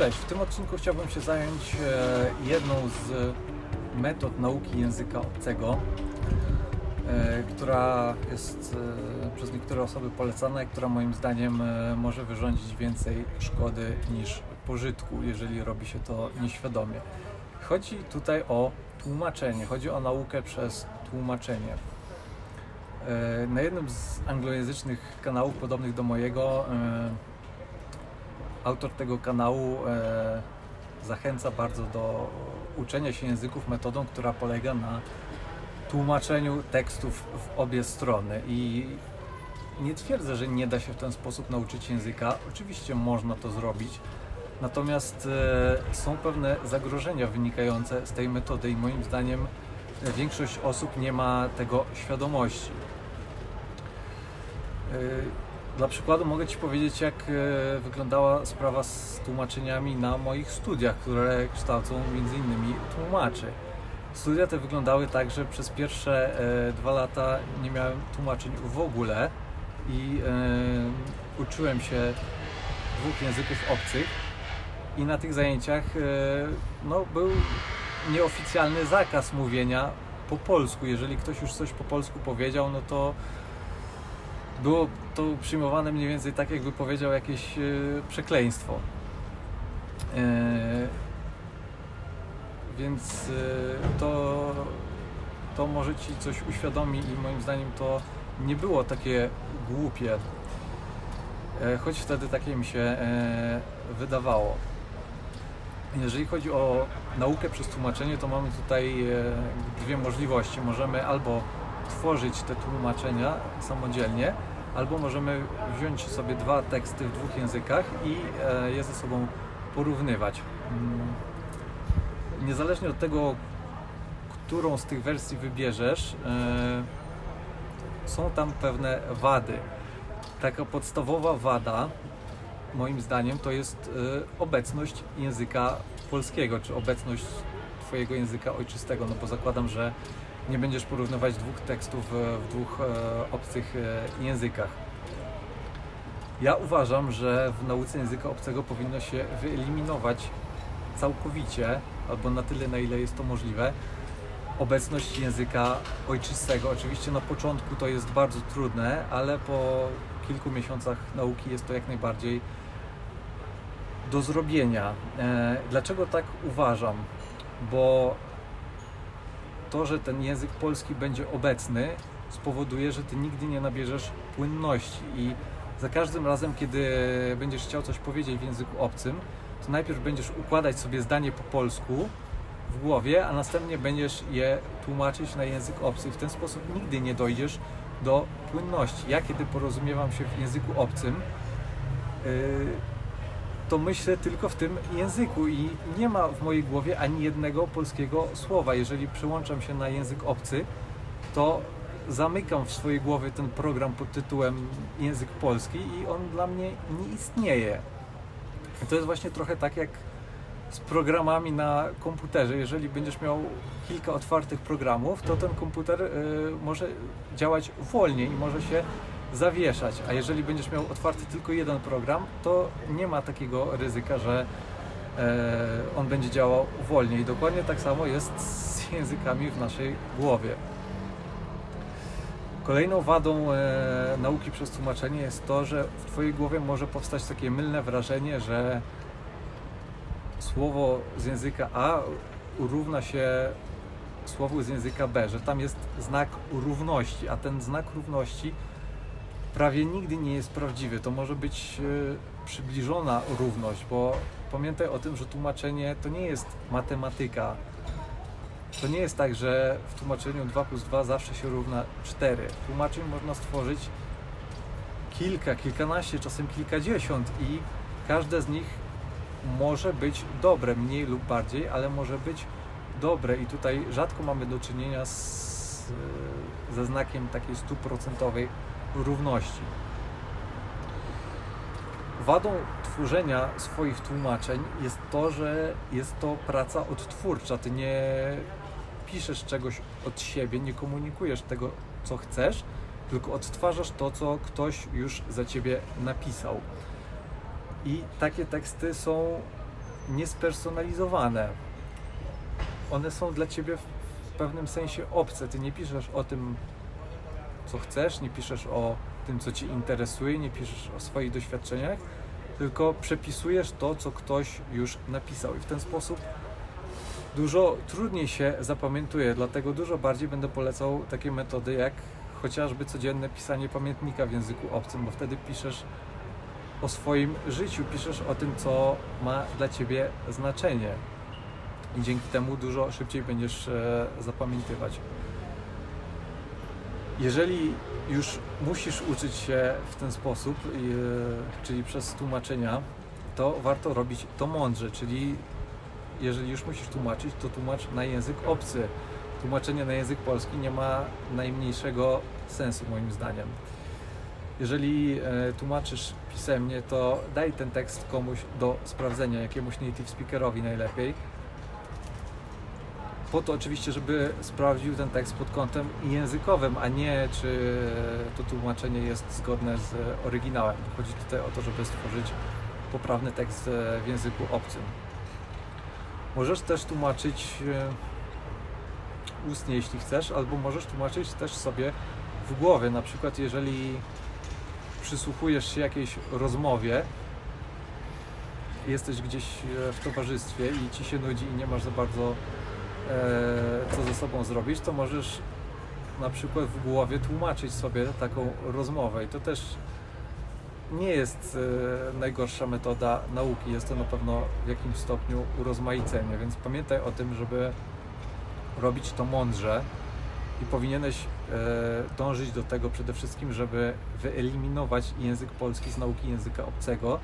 Cześć, w tym odcinku chciałbym się zająć e, jedną z metod nauki języka obcego, e, która jest e, przez niektóre osoby polecana i która moim zdaniem może wyrządzić więcej szkody niż pożytku, jeżeli robi się to nieświadomie. Chodzi tutaj o tłumaczenie, chodzi o naukę przez tłumaczenie. Na jednym z anglojęzycznych kanałów podobnych do mojego autor tego kanału e, zachęca bardzo do uczenia się języków metodą, która polega na tłumaczeniu tekstów w obie strony. I nie twierdzę, że nie da się w ten sposób nauczyć języka. Oczywiście można to zrobić. Natomiast e, są pewne zagrożenia wynikające z tej metody i moim zdaniem większość osób nie ma tego świadomości. Dla przykładu mogę Ci powiedzieć, jak e, wyglądała sprawa z tłumaczeniami na moich studiach, które kształcą między innymi tłumaczy. Studia te wyglądały tak, że przez pierwsze e, dwa lata nie miałem tłumaczeń w ogóle i e, uczyłem się dwóch języków obcych i na tych zajęciach no, był nieoficjalny zakaz mówienia po polsku. Jeżeli ktoś już coś po polsku powiedział, no to było to przyjmowane mniej więcej tak, jakby powiedział jakieś e, przekleństwo. E, więc e, to, to może Ci coś uświadomi i moim zdaniem to nie było takie głupie, choć wtedy takie mi się wydawało. Jeżeli chodzi o naukę przez tłumaczenie, to mamy tutaj dwie możliwości. Możemy albo tworzyć te tłumaczenia samodzielnie, albo możemy wziąć sobie dwa teksty w dwóch językach i e, je ze sobą porównywać. Mm. Niezależnie od tego, którą z tych wersji wybierzesz, e, są tam pewne wady. Taka podstawowa wada, moim zdaniem, to jest e, obecność języka polskiego, czy obecność Twojego języka ojczystego, no bo zakładam, że nie będziesz porównywać dwóch tekstów w dwóch e, obcych e, językach. Ja uważam, że w nauce języka obcego powinno się wyeliminować całkowicie, albo na tyle, na ile jest to możliwe, obecność języka ojczystego. Oczywiście na początku to jest bardzo trudne, ale po kilku miesiącach nauki jest to jak najbardziej do zrobienia. E, dlaczego tak uważam? Bo to, że ten język polski będzie obecny, spowoduje, że ty nigdy nie nabierzesz płynności i za każdym razem, kiedy będziesz chciał coś powiedzieć w języku obcym, to najpierw będziesz układać sobie zdanie po polsku w głowie, a następnie będziesz je tłumaczyć na język obcy. W ten sposób nigdy nie dojdziesz do płynności. Ja, kiedy porozumiewam się w języku obcym, yy, to myślę tylko w tym języku i nie ma w mojej głowie ani jednego polskiego słowa. Jeżeli przełączam się na język obcy, to zamykam w swojej głowie ten program pod tytułem język polski i on dla mnie nie istnieje. I to jest właśnie trochę tak jak z programami na komputerze. Jeżeli będziesz miał kilka otwartych programów, to ten komputer y, może działać wolniej i może się zawieszać. A jeżeli będziesz miał otwarty tylko jeden program, to nie ma takiego ryzyka, że e, on będzie działał wolniej. Dokładnie tak samo jest z językami w naszej głowie. Kolejną wadą e, nauki przez tłumaczenie jest to, że w Twojej głowie może powstać takie mylne wrażenie, że słowo z języka A równa się słowu z języka B, że tam jest znak równości, a ten znak równości prawie nigdy nie jest prawdziwy. To może być e, przybliżona równość, bo pamiętaj o tym, że tłumaczenie to nie jest matematyka. To nie jest tak, że w tłumaczeniu 2 plus 2 zawsze się równa 4. Tłumaczeń można stworzyć kilka, kilkanaście, czasem kilkadziesiąt i każde z nich może być dobre, mniej lub bardziej, ale może być dobre i tutaj rzadko mamy do czynienia z, ze znakiem takiej stuprocentowej równości. Wadą tworzenia swoich tłumaczeń jest to, że jest to praca odtwórcza. Ty nie piszesz czegoś od siebie, nie komunikujesz tego, co chcesz, tylko odtwarzasz to, co ktoś już za ciebie napisał. I takie teksty są niespersonalizowane. One są dla ciebie w pewnym sensie obce. Ty nie piszesz o tym, co chcesz, nie piszesz o tym, co cię interesuje, nie piszesz o swoich doświadczeniach, tylko przepisujesz to, co ktoś już napisał. I w ten sposób dużo trudniej się zapamiętuje, dlatego dużo bardziej będę polecał takie metody jak chociażby codzienne pisanie pamiętnika w języku obcym, bo wtedy piszesz o swoim życiu, piszesz o tym, co ma dla ciebie znaczenie. I dzięki temu dużo szybciej będziesz e, zapamiętywać. Jeżeli już musisz uczyć się w ten sposób, e, czyli przez tłumaczenia, to warto robić to mądrze, czyli jeżeli już musisz tłumaczyć, to tłumacz na język obcy. Tłumaczenie na język polski nie ma najmniejszego sensu moim zdaniem. Jeżeli e, tłumaczysz pisemnie, to daj ten tekst komuś do sprawdzenia, jakiemuś native speakerowi najlepiej. Po to oczywiście, żeby sprawdził ten tekst pod kątem językowym, a nie czy to tłumaczenie jest zgodne z oryginałem. Chodzi tutaj o to, żeby stworzyć poprawny tekst w języku obcym. Możesz też tłumaczyć e, ustnie, jeśli chcesz, albo możesz tłumaczyć też sobie w głowie. Na przykład, jeżeli przysłuchujesz się jakiejś rozmowie, jesteś gdzieś e, w towarzystwie i ci się nudzi i nie masz za bardzo co ze sobą zrobić, to możesz na przykład w głowie tłumaczyć sobie taką rozmowę. I to też nie jest e, najgorsza metoda nauki, jest to na pewno w jakimś stopniu urozmaicenie, więc pamiętaj o tym, żeby robić to mądrze i powinieneś e, dążyć do tego przede wszystkim, żeby wyeliminować język polski z nauki języka obcego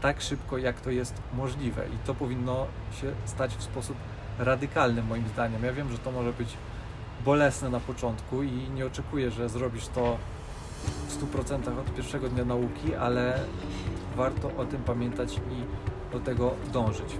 tak szybko, jak to jest możliwe. I to powinno się stać w sposób radykalny moim zdaniem. Ja wiem, że to może być bolesne na początku i nie oczekuję, że zrobisz to w 100% od pierwszego dnia nauki, ale warto o tym pamiętać i do tego dążyć.